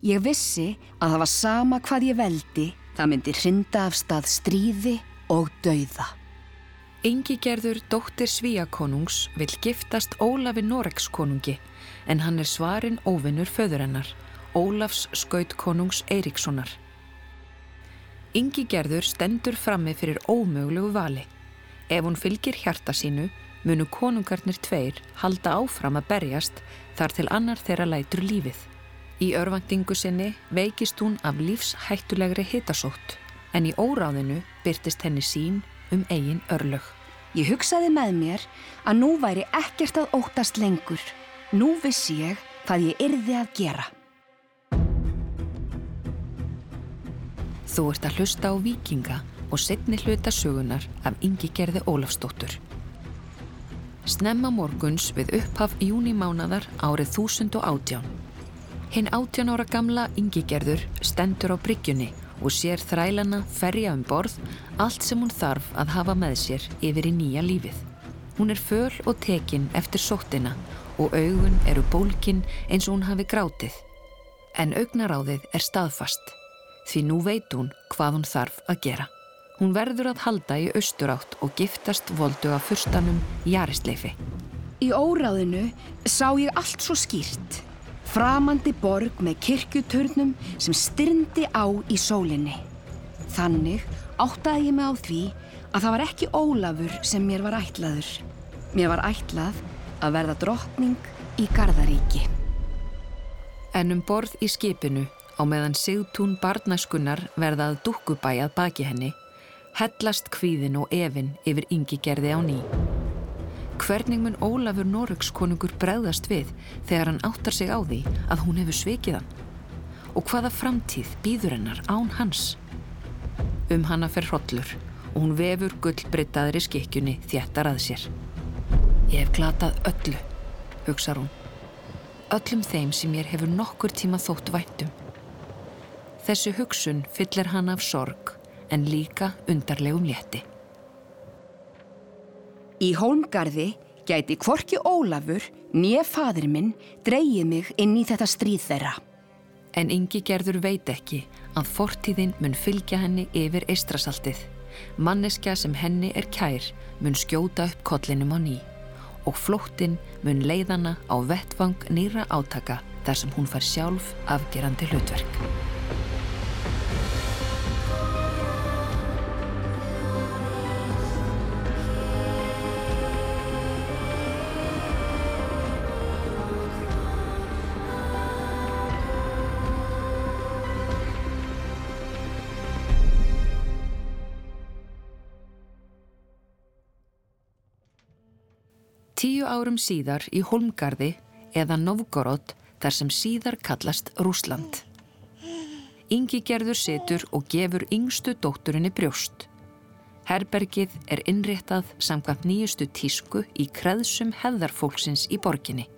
Ég vissi að það var sama hvað ég veldi, það myndi hrinda af stað stríði og dauða. Ingi gerður dóttir Svíakonungs vil giftast Ólafi Noregskonungi en hann er svarin óvinnur föðurennar, Ólafs skautkonungs Eiríkssonar. Ingi gerður stendur frammi fyrir ómögulegu vali. Ef hún fylgir hjarta sínu, munu konungarnir tveir halda áfram að berjast þar til annar þeirra lætur lífið. Í örvangtingu sinni veikist hún af lífshættulegri hitasótt en í óráðinu byrtist henni sín um eigin örlög. Ég hugsaði með mér að nú væri ekkert að óttast lengur. Nú vissi ég hvað ég yrði að gera. Þú ert að hlusta á vikinga og setni hluta sögunar af yngigerði Ólafsdóttur. Snemma morguns við upphaf júnimánaðar árið 1018. Hinn 18 ára gamla yngigerður stendur á bryggjunni og sér þrælana ferja um borð allt sem hún þarf að hafa með sér yfir í nýja lífið. Hún er föl og tekin eftir sóttina og augun eru bólkin eins og hún hafi grátið. En augnaráðið er staðfast því nú veit hún hvað hún þarf að gera. Hún verður að halda í austurátt og giftast voldu af fyrstanum Jarisleifi. Í óráðinu sá ég allt svo skýrt. Framandi borg með kirkjuturnum sem styrndi á í sólinni. Þannig áttaði ég mig á því að það var ekki Ólafur sem mér var ætlaður. Mér var ætlað að verða drottning í Garðaríki. En um borð í skipinu á meðan Sigtún barnaskunnar verðað dukkubæjað baki henni hellast kvíðin og efin yfir yngigerði á ný. Hvernig mun Ólafur Noregskonungur bregðast við þegar hann áttar sig á því að hún hefur svikið hann? Og hvaða framtíð býður hennar án hans? Um hanna fer hrodlur og hún vefur gullbrittaðri skikkjunni þjættar að sér. Ég hef glatað öllu, hugsar hún. Öllum þeim sem ég hefur nokkur tíma þótt væntum. Þessu hugsun fyllir hann af sorg en líka undarlegum létti. Í hólmgarði gæti kvorki Ólafur, nýja fadur minn, dreyið mig inn í þetta stríð þeirra. En yngi gerður veit ekki að fortíðin mun fylgja henni yfir eistrasaltið. Manneskja sem henni er kær mun skjóta upp kollinum á ný og flóttin mun leiðana á vettvang nýra átaka þar sem hún fær sjálf afgerandi hlutverk. Árum síðar í Holmgarði eða Novgorod þar sem síðar kallast Rúsland. Ingi gerður setur og gefur yngstu dótturinni brjóst. Herbergið er innréttað samkvæmt nýjustu tísku í kreðsum heðarfólksins í borginni.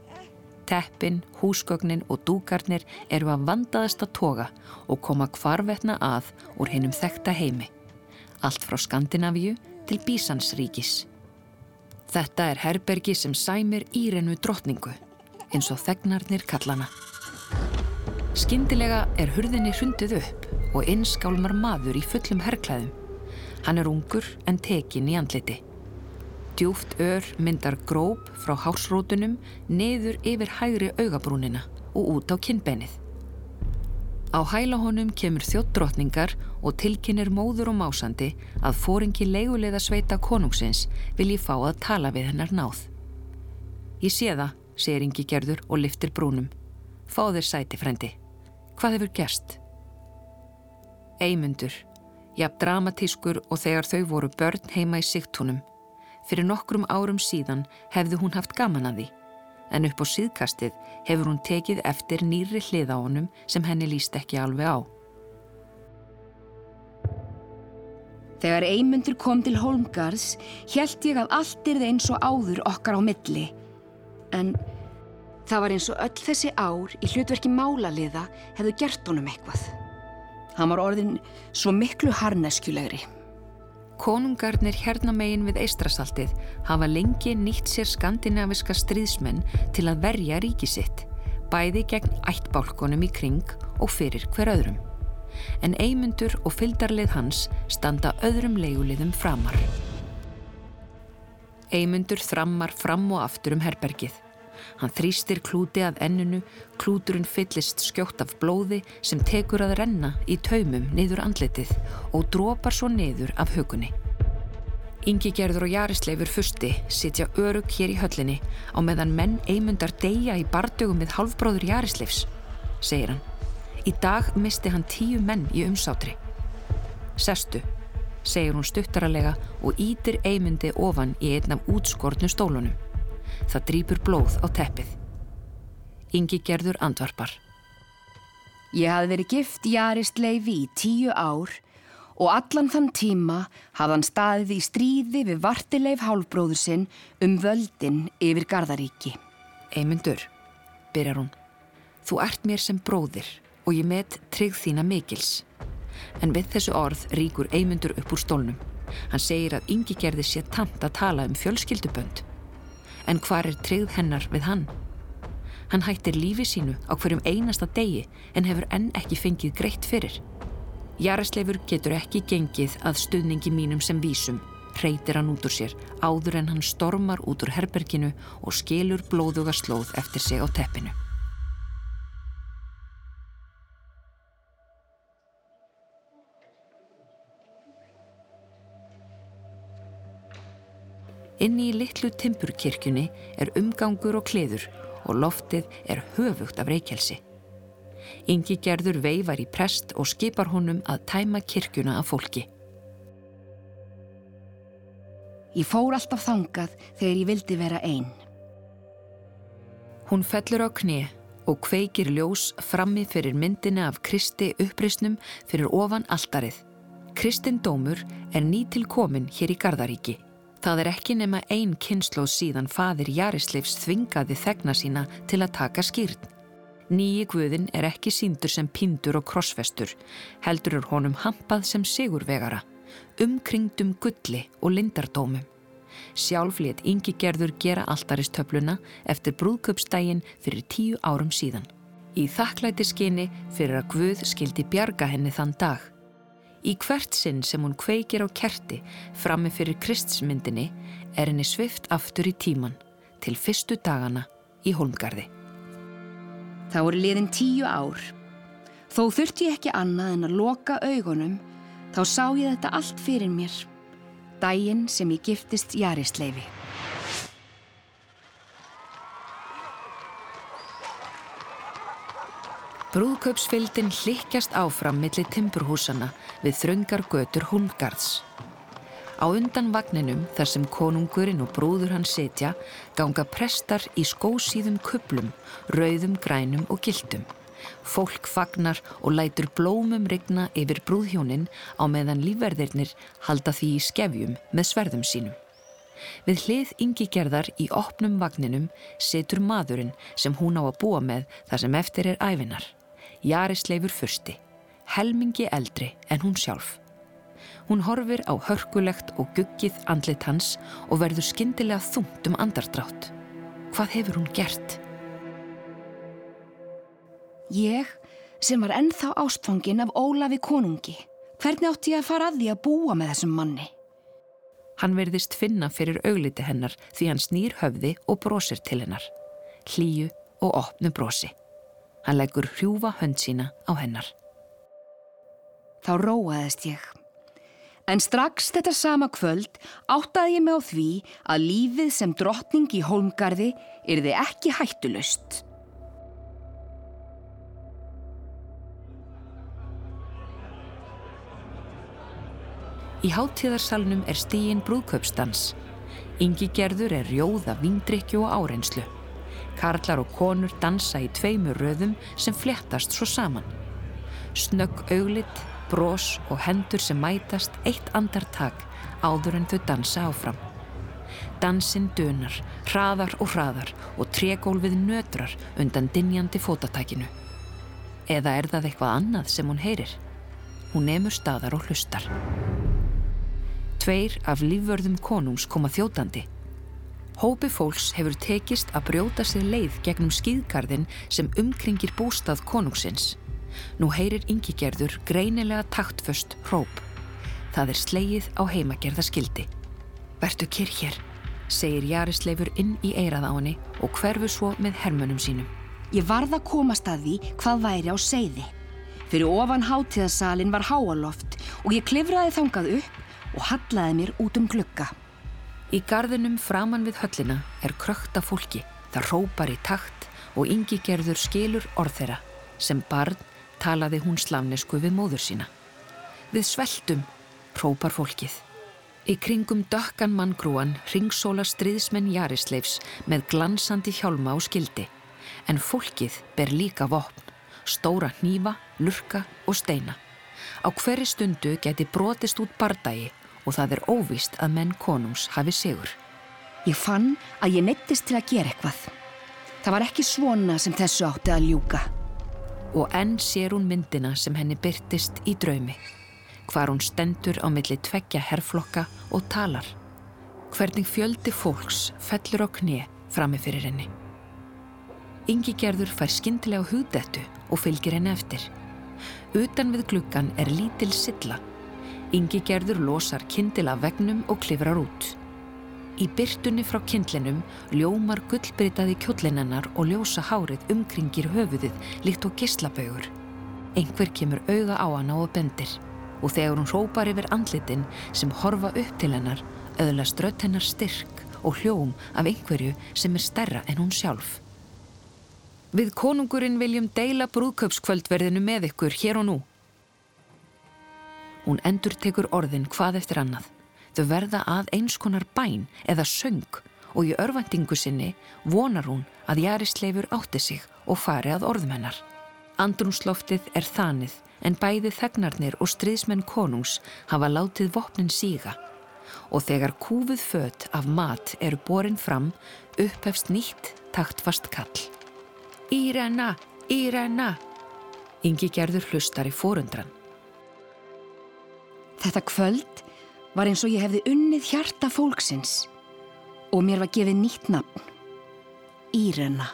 Teppin, húsgögnin og dúkarnir eru að vandaðast að toga og koma hvarvetna að úr hennum þekta heimi. Allt frá Skandinavíu til Bísansríkis. Þetta er herbergi sem sæmir írenu drottningu, eins og þegnarnir kallana. Skindilega er hurðinni hrundið upp og innskálmar maður í fullum herrklæðum. Hann er ungur en tekin í andliti. Djúft ör myndar gróp frá hásrótunum neður yfir hægri augabrúnina og út á kinnbennið. Á hæla honum kemur þjóttdrottningar og tilkynir móður og másandi að fóringi leigulega sveita konungsins vil ég fá að tala við hennar náð. Ég sé það, segir Ingi Gerður og liftir brúnum. Fá þér sæti, frendi. Hvað hefur gerst? Eymundur, jafn dramatískur og þegar þau voru börn heima í sigtunum. Fyrir nokkrum árum síðan hefði hún haft gaman að því en upp á síðkastið hefur hún tekið eftir nýri hlið á honum sem henni líst ekki alveg á. Þegar einmundur kom til Holmgarðs held ég að allt er það eins og áður okkar á milli. En það var eins og öll þessi ár í hlutverki málaliða hefðu gert honum eitthvað. Hann var orðin svo miklu harneskjulegri. Konungarnir hérna megin við Eistrasaltið hafa lengi nýtt sér skandinaviska stríðsmenn til að verja ríkisitt, bæði gegn ættbálkonum í kring og fyrir hver öðrum. En eimundur og fyldarlið hans standa öðrum leiguliðum framar. Eymundur þrammar fram og aftur um herbergið. Hann þrýstir klúti að ennunu, klúturinn fyllist skjótt af blóði sem tekur að renna í taumum niður andletið og drópar svo niður af hugunni. Ingi Gerður og Jarisleifur fusti sitja örug hér í höllinni á meðan menn Eymundar deyja í bardögum með halvbróður Jarisleifs, segir hann. Í dag misti hann tíu menn í umsátri. Sestu, segir hún stuttaralega og ítir eimundi ofan í einn af útskortnu stólunum. Það drýpur blóð á teppið. Ingi gerður andvarpar. Ég hafði verið gift Jarist Leifi í tíu ár og allan þann tíma hafði hann staðið í stríði við Vartileif hálfbróður sinn um völdin yfir Gardaríki. Eymundur, byrjar hún, þú ert mér sem bróðir og ég met trygg þína mikils en við þessu orð ríkur eimundur upp úr stólnum. Hann segir að yngi gerði sér tamt að tala um fjölskyldubönd. En hvar er treyð hennar við hann? Hann hættir lífi sínu á hverjum einasta degi en hefur enn ekki fengið greitt fyrir. Jaresleifur getur ekki gengið að stuðningi mínum sem vísum, reytir hann út úr sér, áður en hann stormar út úr herberginu og skilur blóðuga slóð eftir sig á teppinu. Inni í litlu timpurkirkjunni er umgangur og kleður og loftið er höfugt af reykjelsi. Ingi gerður veifar í prest og skipar honum að tæma kirkjuna af fólki. Ég fór alltaf þangað þegar ég vildi vera einn. Hún fellur á kni og kveikir ljós frammi fyrir myndina af Kristi upprisnum fyrir ofan alldarið. Kristinn Dómur er nýtil komin hér í Gardaríki. Það er ekki nema einn kynnslóð síðan fadir Jarisleifs þvingaði þegna sína til að taka skýrn. Nýji guðin er ekki síndur sem pindur og krossfestur, heldur er honum hampað sem sigurvegara, umkringdum gulli og lindardómum. Sjálflétt yngi gerður gera alltaristöfluna eftir brúðköpsdægin fyrir tíu árum síðan. Í þakklæti skinni fyrir að Guð skildi bjarga henni þann dag. Í hvert sinn sem hún kveikir á kerti frammi fyrir kristsmyndinni er henni svift aftur í tíman til fyrstu dagana í Holmgarði. Það voru liðin tíu ár. Þó þurfti ég ekki annað en að loka augunum þá sá ég þetta allt fyrir mér. Dægin sem ég giftist Jarisleifi. Brúðkaupsfyldin hlikkjast áfram millir timburhúsana við þröngar götur Húngarðs. Á undan vagninum þar sem konungurinn og brúður hann setja ganga prestar í skósíðum kuplum, rauðum, grænum og gildum. Fólk fagnar og lætur blómum regna yfir brúðhjónin á meðan lífverðirnir halda því í skefjum með sverðum sínum. Við hlið yngi gerðar í opnum vagninum setur maðurinn sem hún á að búa með þar sem eftir er æfinar. Jarisleifur fyrsti, helmingi eldri en hún sjálf. Hún horfir á hörkulegt og guggið andlit hans og verður skindilega þungt um andardrátt. Hvað hefur hún gert? Ég, sem var ennþá ástfangin af Ólafi konungi, hvernig átti ég að fara að því að búa með þessum manni? Hann verðist finna fyrir augliti hennar því hann snýr höfði og brosir til hennar. Hlýju og opnu brosi. Hann leggur hrjúfa hönd sína á hennar. Þá róaðist ég. En strax þetta sama kvöld áttaði ég mig á því að lífið sem drottning í holmgarði er þið ekki hættulust. Í háttíðarsalnum er stíin brúðkaupstans. Yngi gerður er rjóða, vingdrykju og árenslu. Karlar og konur dansa í tveimur röðum sem flettast svo saman. Snögg auglit, brós og hendur sem mætast eitt andartak áður en þau dansa áfram. Dansinn dönar, hraðar og hraðar og trególfið nötrar undan dinjandi fótatækinu. Eða er það eitthvað annað sem hún heyrir? Hún nefnur staðar og hlustar. Tveir af lífvörðum konungs koma þjótandi Hópi fólks hefur tekist að brjóta sér leið gegnum skýðgarðin sem umkringir bústað konungsins. Nú heyrir yngigerður greinilega taktföst hróp. Það er slegið á heimagerðaskildi. Vertu kyrr hér, segir Jarisleifur inn í eirað á henni og hverfu svo með hermunum sínum. Ég varð að komast að því hvað væri á seiði. Fyrir ofan hátíðasalinn var háaloft og ég klifraði þangað upp og hallaði mér út um glugga. Í gardinum framann við höllina er krökta fólki. Það rópar í takt og yngi gerður skilur orð þeirra. Sem barn talaði hún slavnesku við móður sína. Við sveltum, rópar fólkið. Í kringum dökkan manngrúan ringsóla stríðsmenn Jarisleifs með glansandi hjálma og skildi. En fólkið ber líka vopn, stóra hnífa, lurka og steina. Á hverju stundu geti brotist út bardagi og það er óvíst að menn konungs hafi sigur. Ég fann að ég neittist til að gera eitthvað. Það var ekki svona sem þessu átti að ljúka og enn sér hún myndina sem henni byrtist í draumi. Hvar hún stendur á milli tveggja herrflokka og talar. Hvernig fjöldi fólks fellur á knie frami fyrir henni. Ingi gerður fær skindilega hugdettu og fylgir henni eftir. Utan við gluggan er lítil silla. Ingi gerður losar kindil af vegnum og klifrar út. Í byrtunni frá kindlinum ljómar gullbritaði kjóllinennar og ljósa hárið umkringir höfuðið líkt og gislabögur. Einhver kemur auða á hana og bendir og þegar hún rópar yfir andlitin sem horfa upp til hennar öðlast rött hennar styrk og hljóm af einhverju sem er stærra en hún sjálf. Við konungurinn viljum deila brúðköpskvöldverðinu með ykkur hér og nú. Hún endur tekur orðin hvað eftir annað. Þau verða að eins konar bæn eða söng og í örvendingu sinni vonar hún að Jarisleifur átti sig og fari að orðum hennar. Andrúnsloftið er þanið en bæði þegnarnir og stríðsmenn konungs hafa látið vopnin síga og þegar kúfuð fött af mat eru borin fram upphefst nýtt taktfast kall. Írena, Írena! Ingi gerður hlustar í fórundran. Þetta kvöld var eins og ég hefði unnið hjarta fólksins og mér var gefið nýtt nafn. Írena.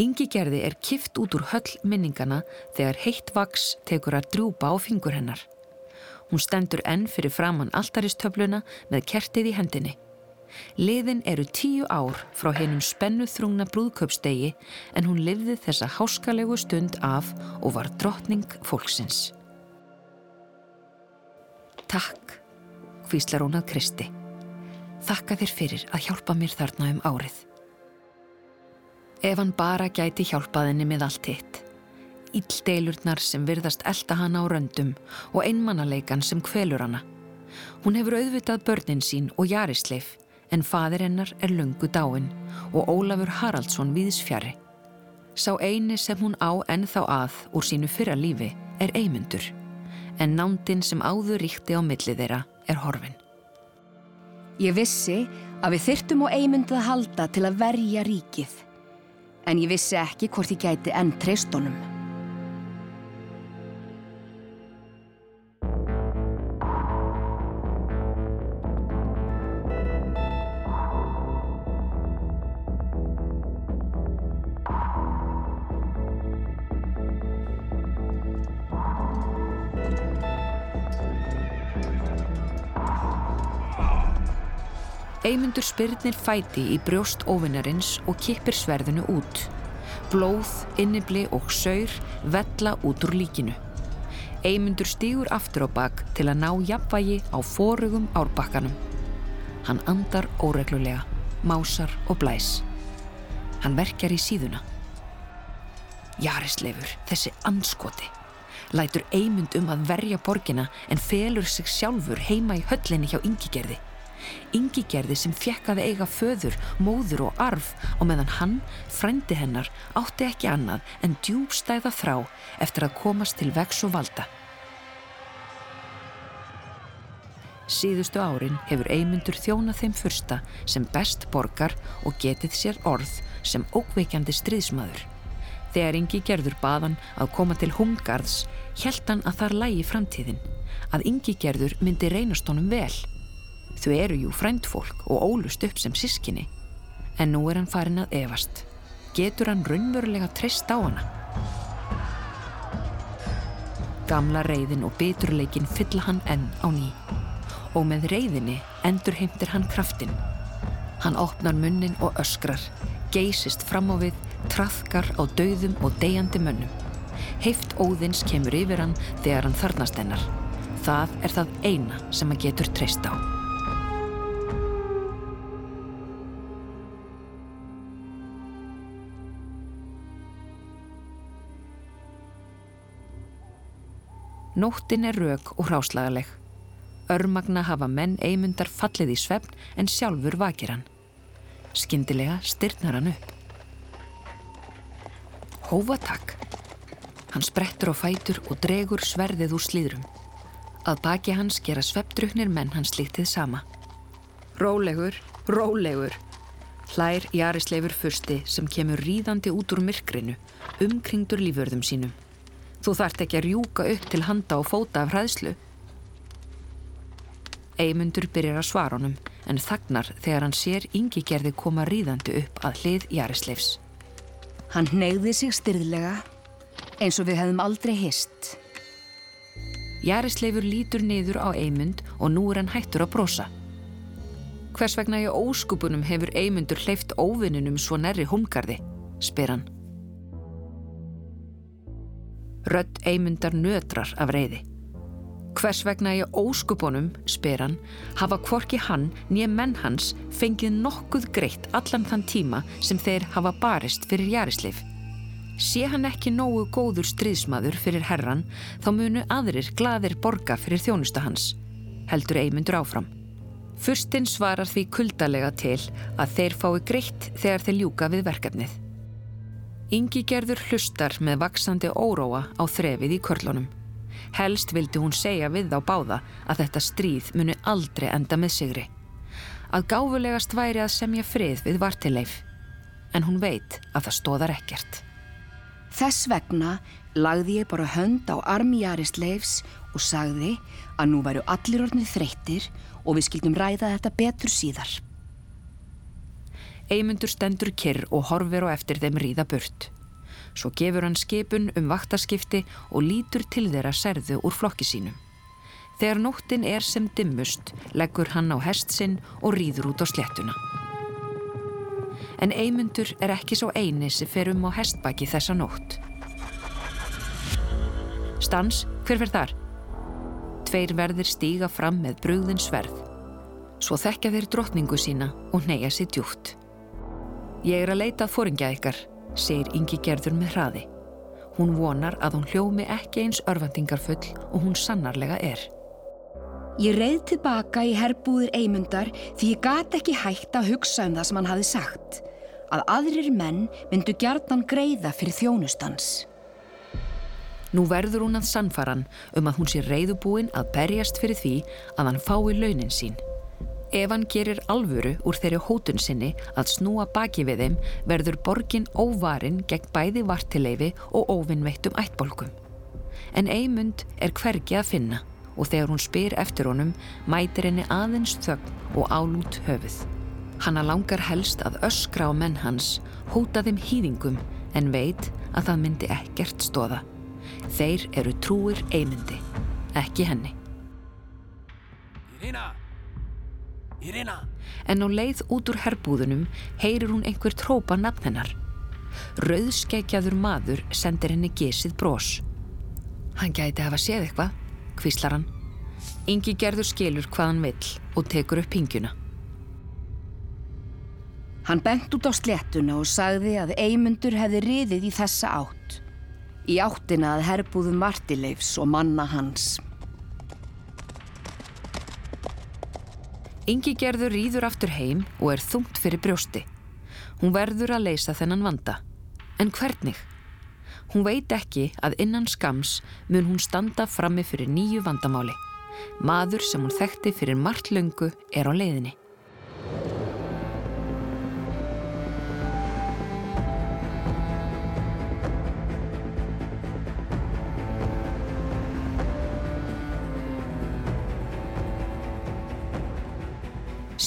Ingi gerði er kift út úr höll minningana þegar heitt vaks tekur að drjúpa á fingur hennar. Hún stendur enn fyrir framann alltaristöfluna með kertið í hendinni. Liðin eru tíu ár frá hennum spennu þrungna brúðköpstegi en hún livði þessa háskalegu stund af og var drottning fólksins. Takk, hvíslar hún að Kristi. Þakka þér fyrir að hjálpa mér þarna um árið. Ef hann bara gæti hjálpaðinni með allt hitt. Íldeilurnar sem virðast elda hana á röndum og einmannaleikan sem kvelur hana. Hún hefur auðvitað börnin sín og jarisleif en fadir hennar er lungu dáin og Ólafur Haraldsson viðsfjari. Sá eini sem hún á ennþá að úr sínu fyrra lífi er eimundur, en nándin sem áður ríkti á milli þeirra er horfin. Ég vissi að við þyrtum og eimundu að halda til að verja ríkið, en ég vissi ekki hvort ég gæti enn treystónum. Eymundur spyrnir fæti í brjóst óvinnarins og kippir sverðinu út. Blóð, innibli og saur vella út úr líkinu. Eymundur stýgur aftur á bakk til að ná jafnvægi á fórugum árbakkanum. Hann andar óreglulega, másar og blæs. Hann verkjar í síðuna. Jarisleifur, þessi anskoti, lætur Eymund um að verja borgina en felur sig sjálfur heima í höllinni hjá yngigerði. Yngigerði sem fjekk að eiga föður, móður og arf og meðan hann, frendi hennar, átti ekki annað en djúbstæða þrá eftir að komast til vex og valda. Síðustu árin hefur Eymundur þjónað þeim fyrsta sem best borgar og getið sér orð sem ókveikjandi stríðsmaður. Þegar yngi gerður baðan að koma til Hungarðs, held hann að þar lægi framtíðin, að yngi gerður myndi reynast honum vel. Þau eru jú frændfólk og ólust upp sem sískinni. En nú er hann farin að efast. Getur hann raunverulega trist á hana? Gamla reyðin og biturleikin fylla hann enn á ný. Og með reyðinni endur heimtir hann kraftin. Hann opnar munnin og öskrar, geysist fram á við, trafkar á dauðum og deyjandi mönnum. Heift óðins kemur yfir hann þegar hann þarnast hennar. Það er það eina sem hann getur treyst á. Nóttin er rauk og hráslagaleg. Örmagna hafa menn eimundar fallið í svefn en sjálfur vakir hann. Skyndilega styrnar hann upp. Hófatak. Hann sprettur á fætur og dregur sverðið úr slíðrum. Að baki hans gera sveppdruknir menn hans líktið sama. Rólegur, rólegur. Hlær Jarisleifur fyrsti sem kemur ríðandi út úr myrkrinu, umkringdur líförðum sínum. Þú þart ekki að rjúka upp til handa og fóta af hræðslu. Eymundur byrjar að svara honum en þagnar þegar hann sér yngi gerði koma ríðandi upp að hlið Jarisleifs. Hann neyði sig styrðlega eins og við hefðum aldrei hist. Jarisleifur lítur niður á Eymund og nú er hann hættur að brosa. Hvers vegna í óskupunum hefur Eymundur hleyft óvinninum svo nærri homgarði, spyr hann. Rödd Eymundar nötrar af reyði. Hvers vegna ég óskupunum, spyr hann, hafa kvorki hann nýja menn hans fengið nokkuð greitt allan þann tíma sem þeir hafa barist fyrir Jarisleif. Sé hann ekki nógu góður stríðsmaður fyrir herran, þá munu aðrir gladir borga fyrir þjónusta hans, heldur Eymundur áfram. Furstinn svarar því kuldalega til að þeir fái greitt þegar þeir ljúka við verkefnið. Ingi gerður hlustar með vaksandi óróa á þrefið í körlunum. Helst vildi hún segja við á báða að þetta stríð muni aldrei enda með sigri. Að gáfulegast væri að semja frið við vartileif. En hún veit að það stóðar ekkert. Þess vegna lagði ég bara hönd á armjarist leifs og sagði að nú væru allir orðnið þreyttir og við skildum ræða þetta betur síðar. Eymundur stendur kyrr og horfir á eftir þeim ríða burt. Svo gefur hann skipun um vaktaskipti og lítur til þeirra serðu úr flokki sínum. Þegar nóttin er sem dimmust, leggur hann á hest sinn og rýður út á slettuna. En Eymundur er ekki svo eini sem fer um á hestbaki þessa nótt. Stans, hver fer þar? Tveir verðir stíga fram með brugðin sverð. Svo þekka þeir drotningu sína og neyja sér djúft. Ég er að leita að fóringja ykkar, segir Ingi Gerður með hraði. Hún vonar að hún hljómi ekki eins örfandingarfull og hún sannarlega er. Ég reið tilbaka í herbúðir Eymundar því ég gati ekki hægt að hugsa um það sem hann hafi sagt. Að aðrir menn myndu gjarnan greiða fyrir þjónustans. Nú verður hún að sannfaran um að hún sé reyðubúin að berjast fyrir því að hann fái launin sín. Ef hann gerir alvöru úr þeirri hótun sinni að snúa baki við þeim verður borgin óvarin gegn bæði vartileifi og óvinnveittum ættbolkum. En Eymund er hvergi að finna og þegar hún spyr eftir honum mætir henni aðeins þögn og álút höfuð. Hanna langar helst að öskra á menn hans, hóta þeim hýðingum en veit að það myndi ekkert stóða. Þeir eru trúir Eymundi, ekki henni. Irina! Irina! En á leið út úr herbúðunum heyrir hún einhver trópa nafn hennar. Rauðskeikjaður maður sendir henni gesið brós. Hann gæti hafa séð eitthvað, kvíslar hann. Ingi gerður skilur hvað hann vill og tekur upp pingjuna. Hann bent út á slettuna og sagði að eimundur hefði riðið í þessa átt. Í áttina að herbúðum Martileifs og manna hans. Ingi gerður rýður aftur heim og er þungt fyrir brjósti. Hún verður að leysa þennan vanda. En hvernig? Hún veit ekki að innan skams mun hún standa frammi fyrir nýju vandamáli. Maður sem hún þekkti fyrir margt löngu er á leiðinni.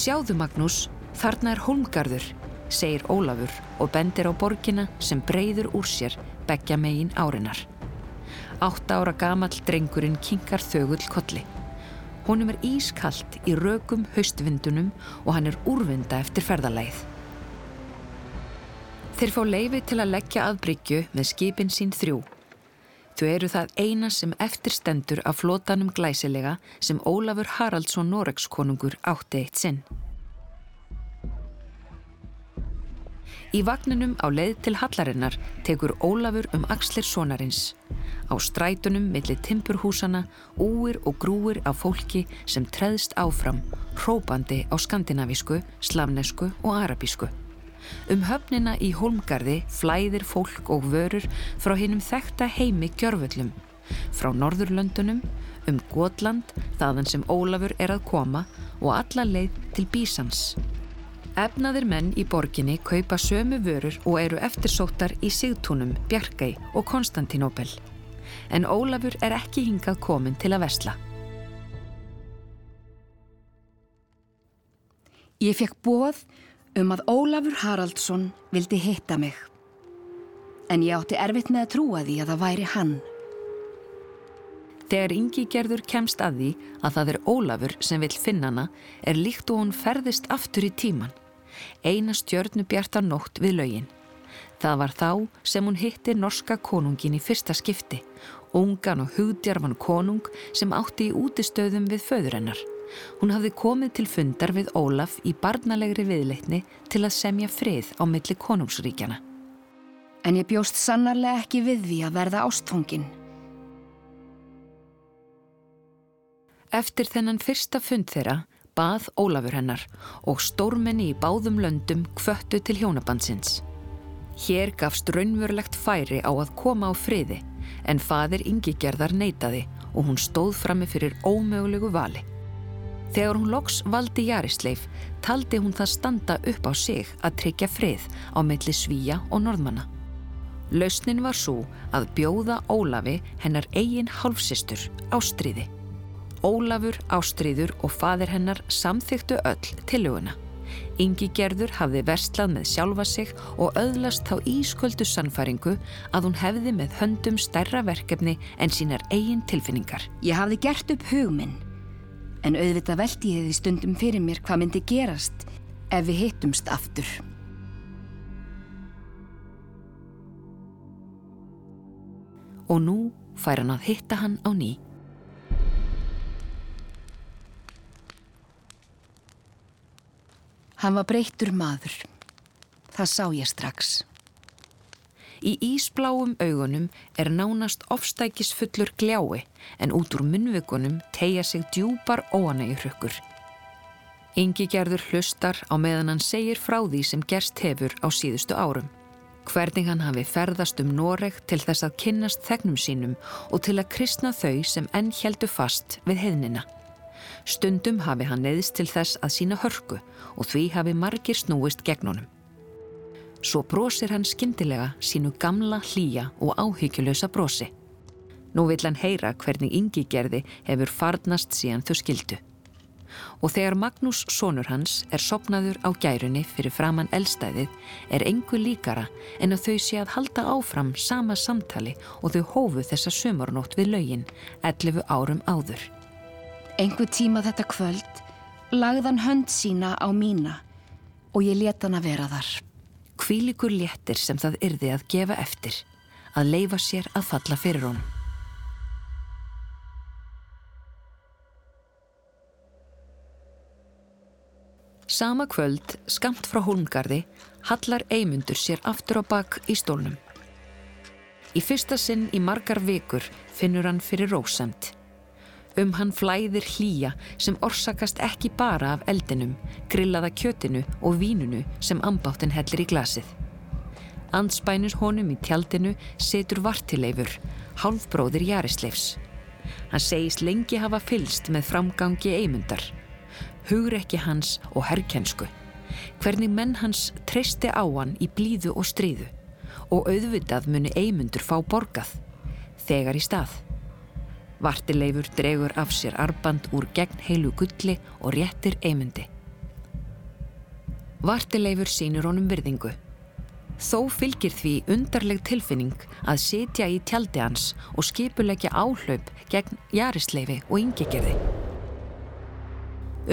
Sjáðu Magnús, þarna er Holmgarður, segir Ólafur og bendir á borgina sem breyður úr sér begja megin árinar. Átta ára gamall drengurinn kingar þögull kolli. Honum er ískallt í rökum haustvindunum og hann er úrvinda eftir ferðalæð. Þeir fá leifi til að leggja aðbryggju með skipin sín þrjú. Þau eru það eina sem eftirstendur af flótanum glæsilega sem Ólafur Haraldsson Noregskonungur átti eitt sinn. Í vagninum á leið til Hallarinnar tekur Ólafur um axlir sonarins. Á strætunum millir timpurhúsana, úir og grúir af fólki sem treðst áfram, hrópandi á skandinavísku, slavnesku og arabísku. Um höfnina í Holmgarði flæðir fólk og vörur frá hinnum þekta heimi gjörfullum. Frá Norðurlöndunum, um Gotland, þaðan sem Ólafur er að koma og alla leið til Bísans. Efnaðir menn í borginni kaupa sömu vörur og eru eftirsóttar í Sigtúnum, Bjarkæ og Konstantinopel. En Ólafur er ekki hingað komin til að vesla. Ég fekk bóð um að Ólafur Haraldsson vildi hitta mig. En ég átti erfitt með að trúa því að það væri hann. Þegar Ingi gerður kemst að því að það er Ólafur sem vil finna hana er líkt og hún ferðist aftur í tíman eina stjörnu bjartar nótt við laugin. Það var þá sem hún hitti norska konungin í fyrsta skipti, ungan og hugdjarfan konung sem átti í útistöðum við föðurennar. Hún hafði komið til fundar við Ólaf í barnalegri viðleitni til að semja frið á milli konungsríkjana. En ég bjóst sannarlega ekki við því að verða ástfungin. Eftir þennan fyrsta fund þeirra bað Ólafur hennar og stórmenni í báðum löndum kvöttu til hjónabandsins. Hér gafst raunverulegt færi á að koma á friði en fadir yngigerðar neytaði og hún stóð frammi fyrir ómögulegu vali. Þegar hún loks valdi Jarisleif taldi hún það standa upp á sig að tryggja frið á melli svíja og norðmanna. Lausnin var svo að bjóða Ólafi hennar eigin hálfsistur á stríði. Ólafur, Ástriður og fadir hennar samþyktu öll tiluguna. Ingi Gerður hafði verslað með sjálfa sig og öðlast þá ísköldu sannfaringu að hún hefði með höndum stærra verkefni en sínar eigin tilfinningar. Ég hafði gert upp hugminn, en auðvitað veldi ég því stundum fyrir mér hvað myndi gerast ef við hittumst aftur. Og nú fær hann að hitta hann á ný. Hann var breyttur maður. Það sá ég strax. Í ísbláum augunum er nánast ofstækisfullur gljái en út úr munvikunum tegja sig djúpar óanægjurrökkur. Ingi gerður hlustar á meðan hann segir frá því sem gerst hefur á síðustu árum. Hvernig hann hafi ferðast um Noreg til þess að kynnast þegnum sínum og til að kristna þau sem enn heldu fast við hefnina. Stundum hafi hann neðist til þess að sína hörku og því hafi margir snúist gegn honum. Svo brosir hann skindilega sínu gamla hlýja og áhyggjulösa brosi. Nú vil hann heyra hvernig yngi gerði hefur farnast síðan þau skildu. Og þegar Magnús sonur hans er sopnaður á gærunni fyrir framann eldstæðið er engu líkara en að þau sé að halda áfram sama samtali og þau hófu þessa sömurnótt við laugin 11 árum áður. Engu tíma þetta kvöld lagðan hönd sína á mína og ég leta hann að vera þar. Kvílikur léttir sem það yrði að gefa eftir, að leifa sér að falla fyrir honum. Sama kvöld, skamt frá hólmgarði, hallar eimundur sér aftur á bakk í stólnum. Í fyrsta sinn í margar vikur finnur hann fyrir rósamt. Um hann flæðir hlýja sem orsakast ekki bara af eldinum, grillaða kjötinu og vínunu sem ambáttin hellir í glasið. Andspænus honum í tjaldinu setur vartileifur, hálfbróðir Jarisleifs. Hann segist lengi hafa fylst með framgangi eimundar, hugur ekki hans og herrkensku, hvernig menn hans treysti á hann í blíðu og stríðu og auðvitað muni eimundur fá borgað, þegar í stað. Vartileifur dregur af sér arband úr gegn heilu gulli og réttir eimundi. Vartileifur sínur honum virðingu. Þó fylgir því undarleg tilfinning að sitja í tjaldi hans og skipulegja áhlaup gegn jarisleifi og yngegerði.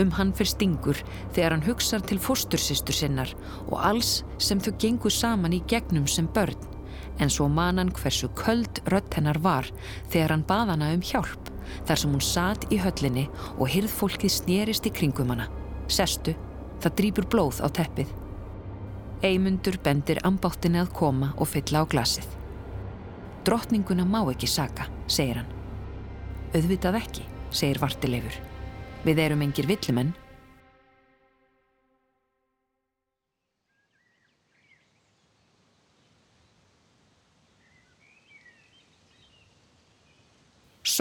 Um hann fyrir stingur þegar hann hugsar til fóstursistur sinnar og alls sem þau gengur saman í gegnum sem börn en svo man hann hversu köld rött hennar var þegar hann bað hana um hjálp þar sem hún satt í höllinni og hyrð fólkið snerist í kringum hana. Sestu, það drýpur blóð á teppið. Eymundur bendir ambáttinni að koma og fylla á glasið. Drottninguna má ekki saka, segir hann. Öðvitað ekki, segir Vartileifur. Við erum engir villimenn.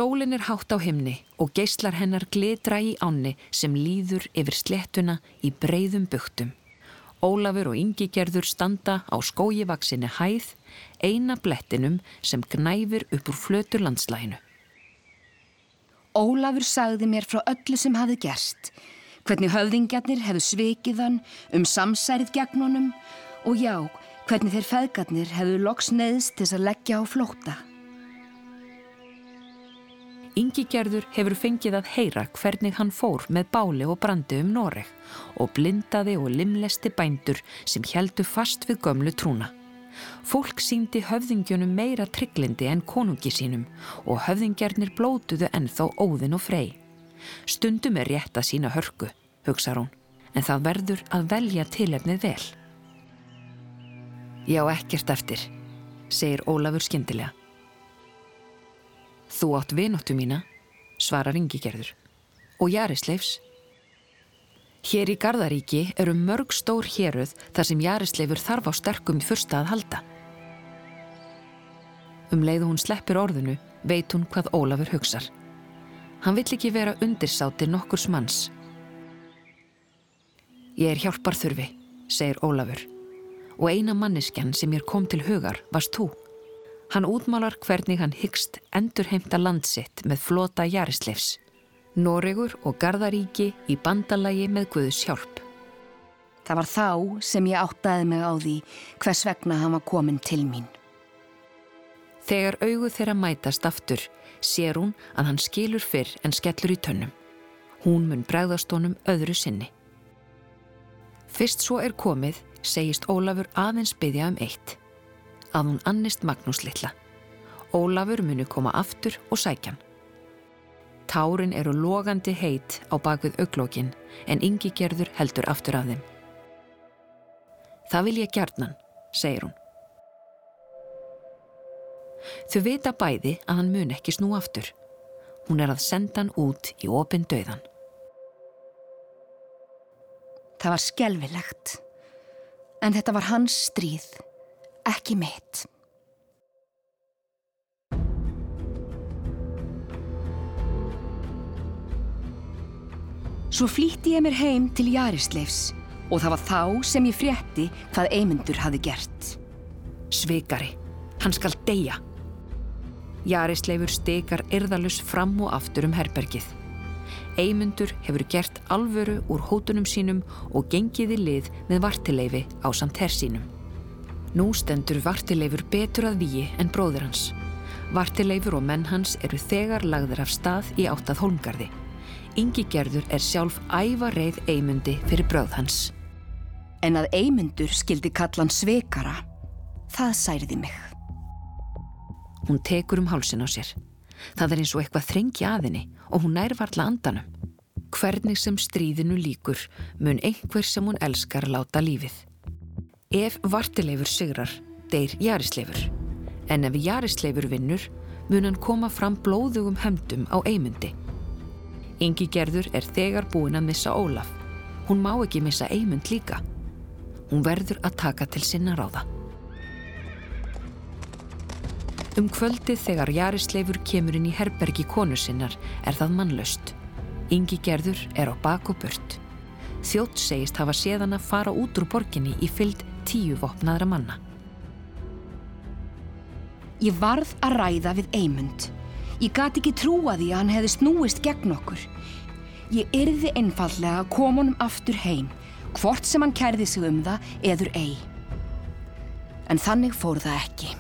Sólin er hátt á himni og geyslar hennar glitra í ánni sem líður yfir slettuna í breyðum buktum. Ólafur og yngigerður standa á skójivaksinni hæð, eina blettinum sem gnæfir upp úr flötur landslæginu. Ólafur sagði mér frá öllu sem hafi gerst, hvernig höfðingjarnir hefðu svikið hann um samsærið gegn honum og já, hvernig þeir feðgarnir hefðu loks neðst til að leggja á flóta. Ingigerður hefur fengið að heyra hvernig hann fór með báli og brandi um Noreg og blindaði og limlesti bændur sem heldu fast við gömlu trúna. Fólk síndi höfðingjunum meira trygglindi en konungi sínum og höfðingjernir blótuðu ennþá óðin og frey. Stundum er rétt að sína hörku, hugsa hún, en það verður að velja tilefnið vel. Já, ekkert eftir, segir Ólafur skindilega. Þú átt vinóttu mína, svarar yngigerður. Og Jarisleifs? Hér í Garðaríki eru mörg stór héruð þar sem Jarisleifur þarf á sterkum fyrsta að halda. Um leiðu hún sleppir orðinu, veit hún hvað Ólafur hugsar. Hann vill ekki vera undirsáti nokkurs manns. Ég er hjálpar þurfi, segir Ólafur. Og eina manneskjan sem ég kom til hugar varst þú. Hann útmálar hvernig hann hyggst endur heimta landsitt með flota Jarisleifs. Noregur og Garðaríki í bandalagi með Guðs hjálp. Það var þá sem ég áttaði mig á því hvers vegna hann var komin til mín. Þegar augu þeirra mætast aftur sér hún að hann skilur fyrr en skellur í tönnum. Hún mun bregðast honum öðru sinni. Fyrst svo er komið segist Ólafur aðeins byggja um eitt að hún annist Magnús litla. Ólafur muni koma aftur og sækjan. Tárin eru logandi heit á bakvið auglókin en yngi gerður heldur aftur af þeim. Það vil ég gjarnan, segir hún. Þau vita bæði að hann mun ekki snú aftur. Hún er að senda hann út í opin döðan. Það var skelvilegt. En þetta var hans stríð ekki mitt. Svo flýtti ég mér heim til Jarisleifs og það var þá sem ég frétti hvað Eymundur hafi gert. Sveikari, hann skal deyja. Jarisleifur stekar yrðalus fram og aftur um herbergið. Eymundur hefur gert alvöru úr hótunum sínum og gengiði lið með vartileifi á samt herr sínum. Nú stendur Vartileifur betur að víi en bróður hans. Vartileifur og menn hans eru þegar lagður af stað í áttað holmgarði. Ingi gerður er sjálf æfa reið eimundi fyrir bróð hans. En að eimundur skildi kallan sveikara, það særiði mig. Hún tekur um hálsin á sér. Það er eins og eitthvað þrengi aðinni og hún nær varla andanum. Hvernig sem stríðinu líkur mun einhver sem hún elskar láta lífið. Ef vartileifur sigrar, deyr Jarisleifur. En ef Jarisleifur vinnur, mun hann koma fram blóðugum höndum á eimundi. Ingi gerður er þegar búin að missa Ólaf. Hún má ekki missa eimund líka. Hún verður að taka til sinna ráða. Um kvöldið þegar Jarisleifur kemur inn í herbergi konu sinnar er það mannlaust. Ingi gerður er á bak og burt. Þjótt segist hafa séðan að fara út úr borginni í fylld tíu vopnaðra manna. Ég varð að ræða við Eymund. Ég gati ekki trúa því að hann hefði snúist gegn okkur. Ég yrði einfallega að koma honum aftur heim hvort sem hann kærði sig um það eður ei. En þannig fór það ekki.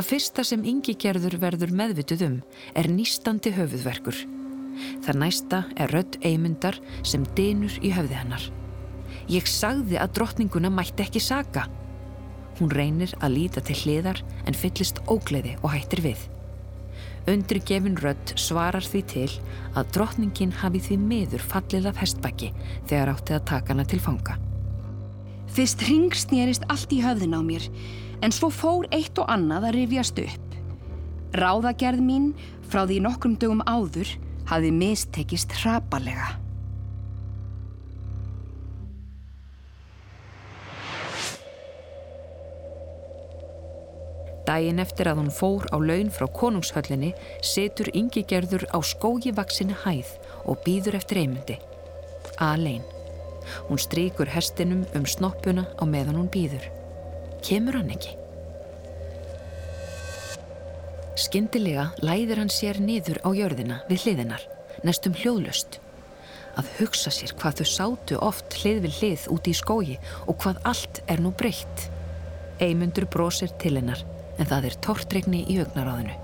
Það fyrsta sem yngi gerður verður meðvituð um er nýstandi höfuðverkur. Það næsta er rödd eimundar sem dinur í höfði hennar. Ég sagði að drottninguna mætti ekki saga. Hún reynir að líta til hliðar en fyllist ógleði og hættir við. Undrigefin rödd svarar því til að drottningin hafi því miður fallið af hestbæki þegar átti að taka hana til fanga. Fyrst ringsnýrist allt í höfðin á mér en svo fór eitt og annað að rifjast upp. Ráðagerð mín frá því nokkrum dögum áður hafi mistekist hrapalega. Dæin eftir að hún fór á laun frá konungshöllinni setur yngi gerður á skógi vaksinni hæð og býður eftir eymundi. Alein. Hún strykur hestinum um snoppuna á meðan hún býður. Kemur hann ekki? Skyndilega læðir hann sér niður á jörðina við hliðinar, nestum hljóðlust. Að hugsa sér hvað þau sátu oft hlið við hlið úti í skógi og hvað allt er nú breytt. Eymundur brosir til hennar en það er tortregni í augnaráðinu.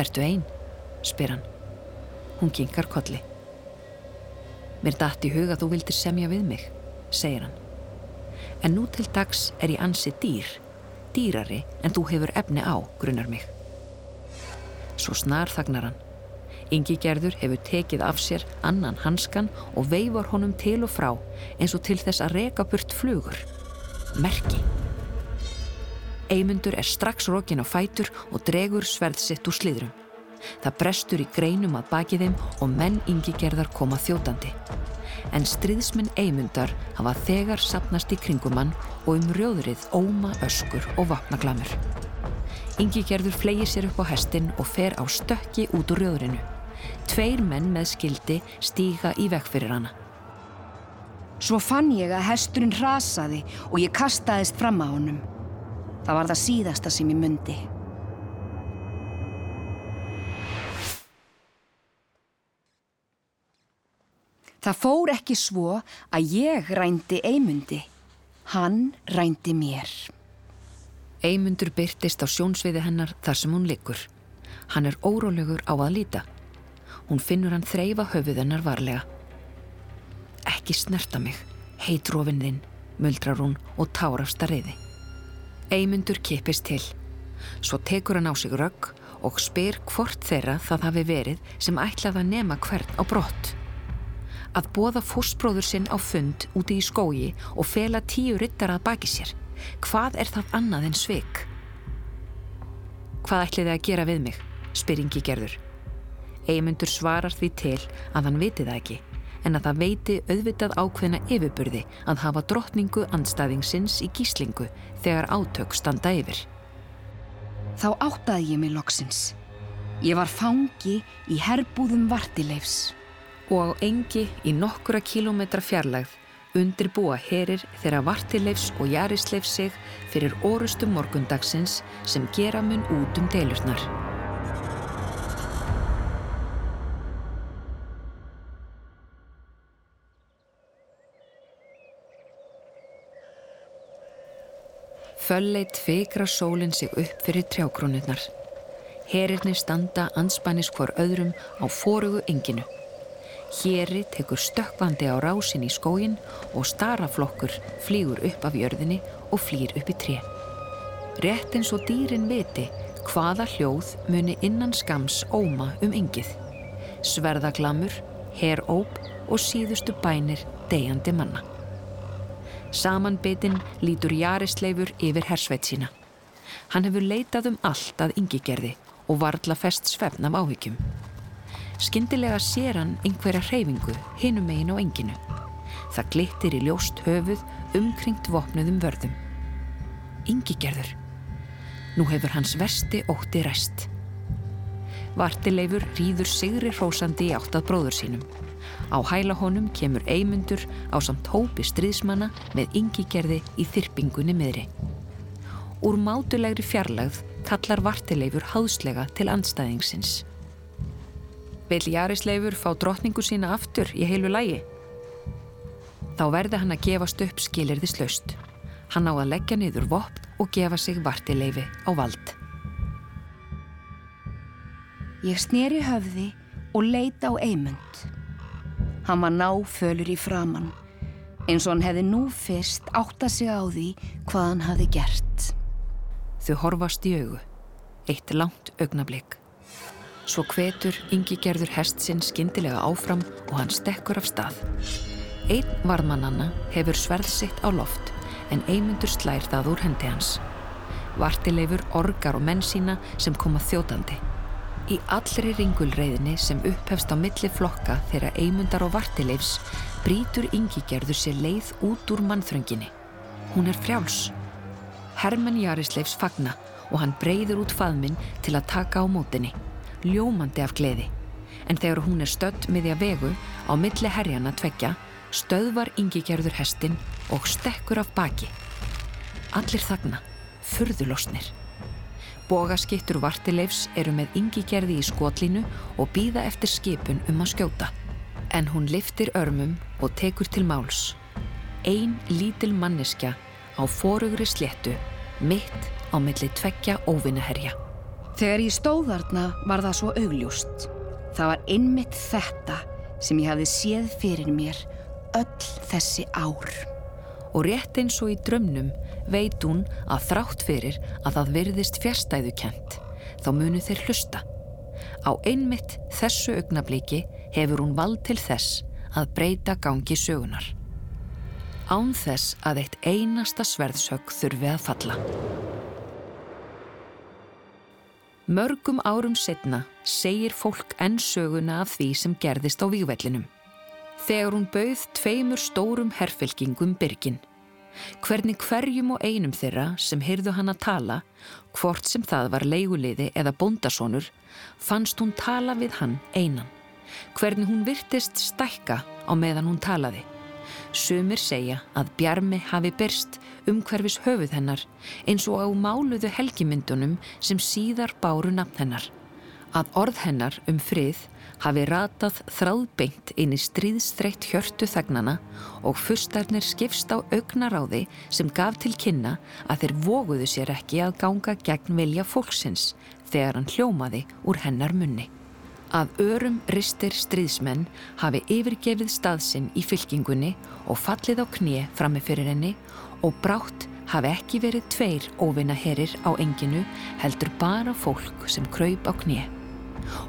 Ertu einn? spyr hann. Hún kinkar kolli. Mér dætt í huga þú vildir semja við mig, segir hann. En nú til dags er ég ansi dýr, dýrari en þú hefur efni á, grunnar mig. Svo snar þagnar hann. Ingi gerður hefur tekið af sér annan hanskan og veifar honum til og frá eins og til þess að reka burt flugur. Merki. Eymundur er strax rókin á fætur og dregur sverðsitt úr sliðrum. Það brestur í greinum að baki þeim og menn yngigerðar koma þjótandi. En stríðsminn Eymundar hafa þegar sapnast í kringumann og um rjóðrið óma öskur og vapnaglamur. Yngigerður flegir sér upp á hestin og fer á stökki út úr rjóðrinu. Tveir menn með skildi stíga í vekk fyrir hana. Svo fann ég að hesturinn rasaði og ég kastaðist fram á honum. Það var það síðasta sem ég myndi. Það fór ekki svo að ég rændi Eymundi. Hann rændi mér. Eymundur byrtist á sjónsviði hennar þar sem hún liggur. Hann er órólegur á að líta. Hún finnur hann þreyfa höfuð hennar varlega. Ekki snerta mig, heitrófin þinn, muldrar hún og tárast að reyði. Eymundur kipist til. Svo tekur hann á sig rögg og spyr hvort þeirra það hafi verið sem ætlaði að nema hvern á brott að bóða fósbróður sinn á fund úti í skógi og fela tíu ryttar að baki sér. Hvað er það annað en sveik? Hvað ætliði að gera við mig? spyr Ingi gerður. Eymundur svarar því til að hann viti það ekki, en að það veiti auðvitað ákveðna yfirburði að hafa drottningu andstæðingsins í gíslingu þegar átök standa yfir. Þá áttaði ég mig loksins. Ég var fangi í herbúðum vartileifs og á engi í nokkura kílometra fjarlægð undirbúa herir þeirra vartileifs og jarisleif sig fyrir orustum morgundagsins sem gera mun út um deilurnar. Fölleit feikra sólinn sig upp fyrir trjákrónirnar. Herirni standa anspannis hvar öðrum á fórugu enginu. Héri tekur stökkvandi á rásin í skógin og staraflokkur flýgur upp af jörðinni og flýr upp í tre. Rétt eins og dýrin viti hvaða hljóð muni innan skams óma um yngið. Sverðaglamur, heróp og síðustu bænir degjandi manna. Samanbitinn lítur Jarisleifur yfir hersveit sína. Hann hefur leitað um allt að yngigerði og varðla fest svefn af áhyggjum. Skyndilega sér hann einhverja hreyfingu hinum megin á enginu. Það glittir í ljóst höfuð umkringt vopnuðum vörðum. Ingi gerður. Nú hefur hans versti ótti rest. Vartileifur rýður sigri hrósandi í áttað bróður sínum. Á hæla honum kemur eimundur á samt hópi stríðsmanna með yngigerði í þyrpingunni miðri. Úr mátulegri fjarlagð kallar vartileifur háðslega til andstæðingsins. Vil Jarisleifur fá drotningu sína aftur í heilu lægi? Þá verði hann að gefast upp skilirðis laust. Hann á að leggja niður vopn og gefa sig vartileifi á vald. Ég sneri höfði og leita á eimund. Hann var náfölur í framann, eins og hann hefði nú fyrst átta sig á því hvað hann hafi gert. Þau horfast í augu, eitt langt augnablík. Svo hvetur yngi gerður hest sinn skindilega áfram og hann stekkur af stað. Einn varðmannanna hefur sverð sitt á loft en eimundur slær það úr hendi hans. Vartileifur orgar og menn sína sem koma þjótandi. Í allri ringulreiðinni sem upphefst á milli flokka þegar eimundar og vartileifs brítur yngigerður sér leið út úr mannþrönginni. Hún er frjáls. Hermann Jarisleifs fagna og hann breyður út faðminn til að taka á mótinni, ljómandi af gleði. En þegar hún er stödd miðja vegu á milli herjana tvekja, stöðvar yngigerður hestin og stekkur af baki. Allir þagna, furðulosnir. Bogaskittur Vartileifs eru með yngigerði í skotlínu og býða eftir skipun um að skjóta. En hún liftir örmum og tekur til máls. Einn lítil manneskja á forugri sléttu, mitt á milli tveggja óvinnaherja. Þegar ég stóðarna var það svo augljúst. Það var einmitt þetta sem ég hafði séð fyrir mér öll þessi ár. Og rétt eins og í drömnum veit hún að þrátt fyrir að það virðist fjärstæðu kent, þá munu þeir hlusta. Á einmitt þessu augnabliki hefur hún vald til þess að breyta gangi sögunar. Án þess að eitt einasta sverðsög þurfi að falla. Mörgum árum setna segir fólk enn söguna af því sem gerðist á vývellinum. Þegar hún bauð tveimur stórum herfylkingum byrgin hvernig hverjum og einum þeirra sem heyrðu hann að tala, hvort sem það var leiguliði eða bondasónur, fannst hún tala við hann einan. Hvernig hún virtist stækka á meðan hún talaði. Sumir segja að bjarmi hafi byrst um hverfis höfuð hennar eins og á máluðu helgimyndunum sem síðar báru nafn hennar. Að orð hennar um frið hafi ratað þráðbeint inn í stríðstreitt hjörtu þagnana og fustarnir skipst á augnaráði sem gaf til kynna að þeir voguðu sér ekki að ganga gegn vilja fólksins þegar hann hljómaði úr hennar munni. Að örum ristir stríðsmenn hafi yfirgefið staðsinn í fylkingunni og fallið á knie frammi fyrir henni og brátt hafi ekki verið tveir óvinna herir á enginu heldur bara fólk sem kröyp á knie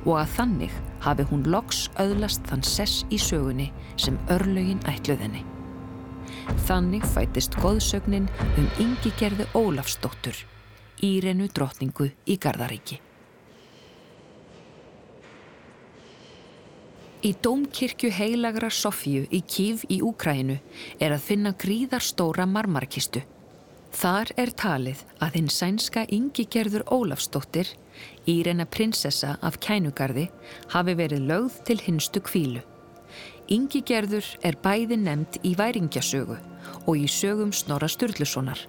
og að þannig hafi hún loks öðlast þann sess í sögunni sem örlögin ætluðinni. Þannig fætist goðsögnin um yngi gerði Ólafsdóttur, Írenu drotningu í Gardaríki. Í Dómkirkju heilagra Sofíu í Kív í Úkrænu er að finna gríðarstóra marmarkistu Þar er talið að hinn sænska yngigerður Ólafsdóttir, Írena prinsessa af kænugarði, hafi verið lögð til hinstu kvílu. Yngigerður er bæði nefnd í væringjasögu og í sögum Snorra Sturlusonar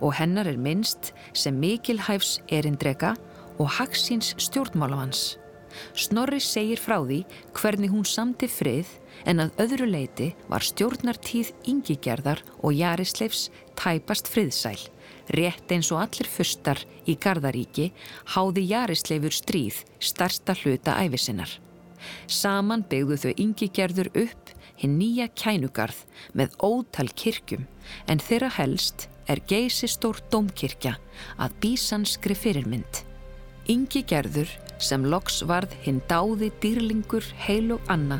og hennar er minnst sem mikilhæfs erindrega og hagsins stjórnmálafans. Snorri segir frá því hvernig hún samti frið en að öðru leiti var stjórnartíð yngigerðar og Jarisleifs tæpast friðsæl. Rétt eins og allir fustar í Gardaríki háði Jarisleifur stríð starsta hluta æfisinnar. Saman byggðu þau yngigerður upp hinn nýja kænugarð með ótal kirkjum en þeirra helst er geysi stór domkirkja að bísanskri fyrirmynd. Yngi gerður sem loks varð hinn dáði dýrlingur heil og anna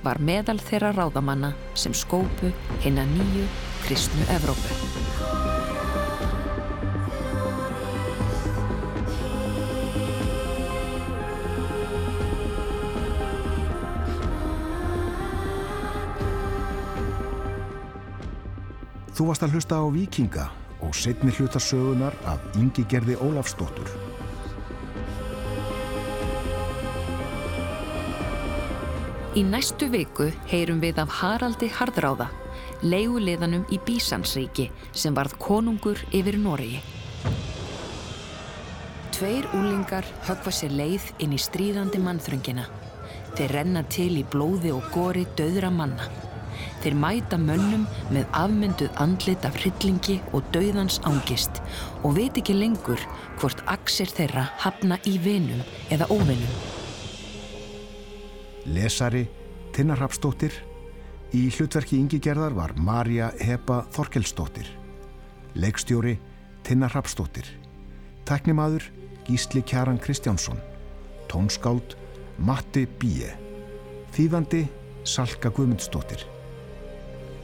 var meðal þeirra ráðamanna sem skópu hinn að nýju kristnu Evrópu. Þú varst að hlusta á Vikinga og setni hlutasögunar af Ingi Gerði Ólafsdóttur. Í næstu viku heyrum við af Haraldi Hardráða, leiguleðanum í Bísansríki sem varð konungur yfir Noregi. Tveir úlingar högfa sér leið inn í stríðandi mannþröngina. Þeir renna til í blóði og góri döðra manna. Þeir mæta mönnum með afmynduð andlit af hryllingi og döðans ángist og veit ekki lengur hvort aksir þeirra hafna í vinum eða óvinum. Lesari Tinnar Rapsdóttir. Í hlutverki yngigerðar var Marja Heba Þorkelsdóttir. Leikstjóri Tinnar Rapsdóttir. Tæknimaður Gísli Kjaran Kristjánsson. Tónskáld Matti Bíe. Þýðandi Salka Guðmundsdóttir.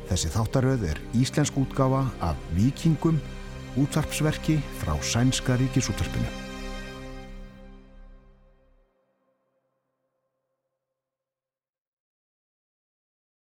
Þessi þáttaröð er íslensk útgáfa af Vikingum, útvarpsverki frá Sænska ríkisútvarpinu.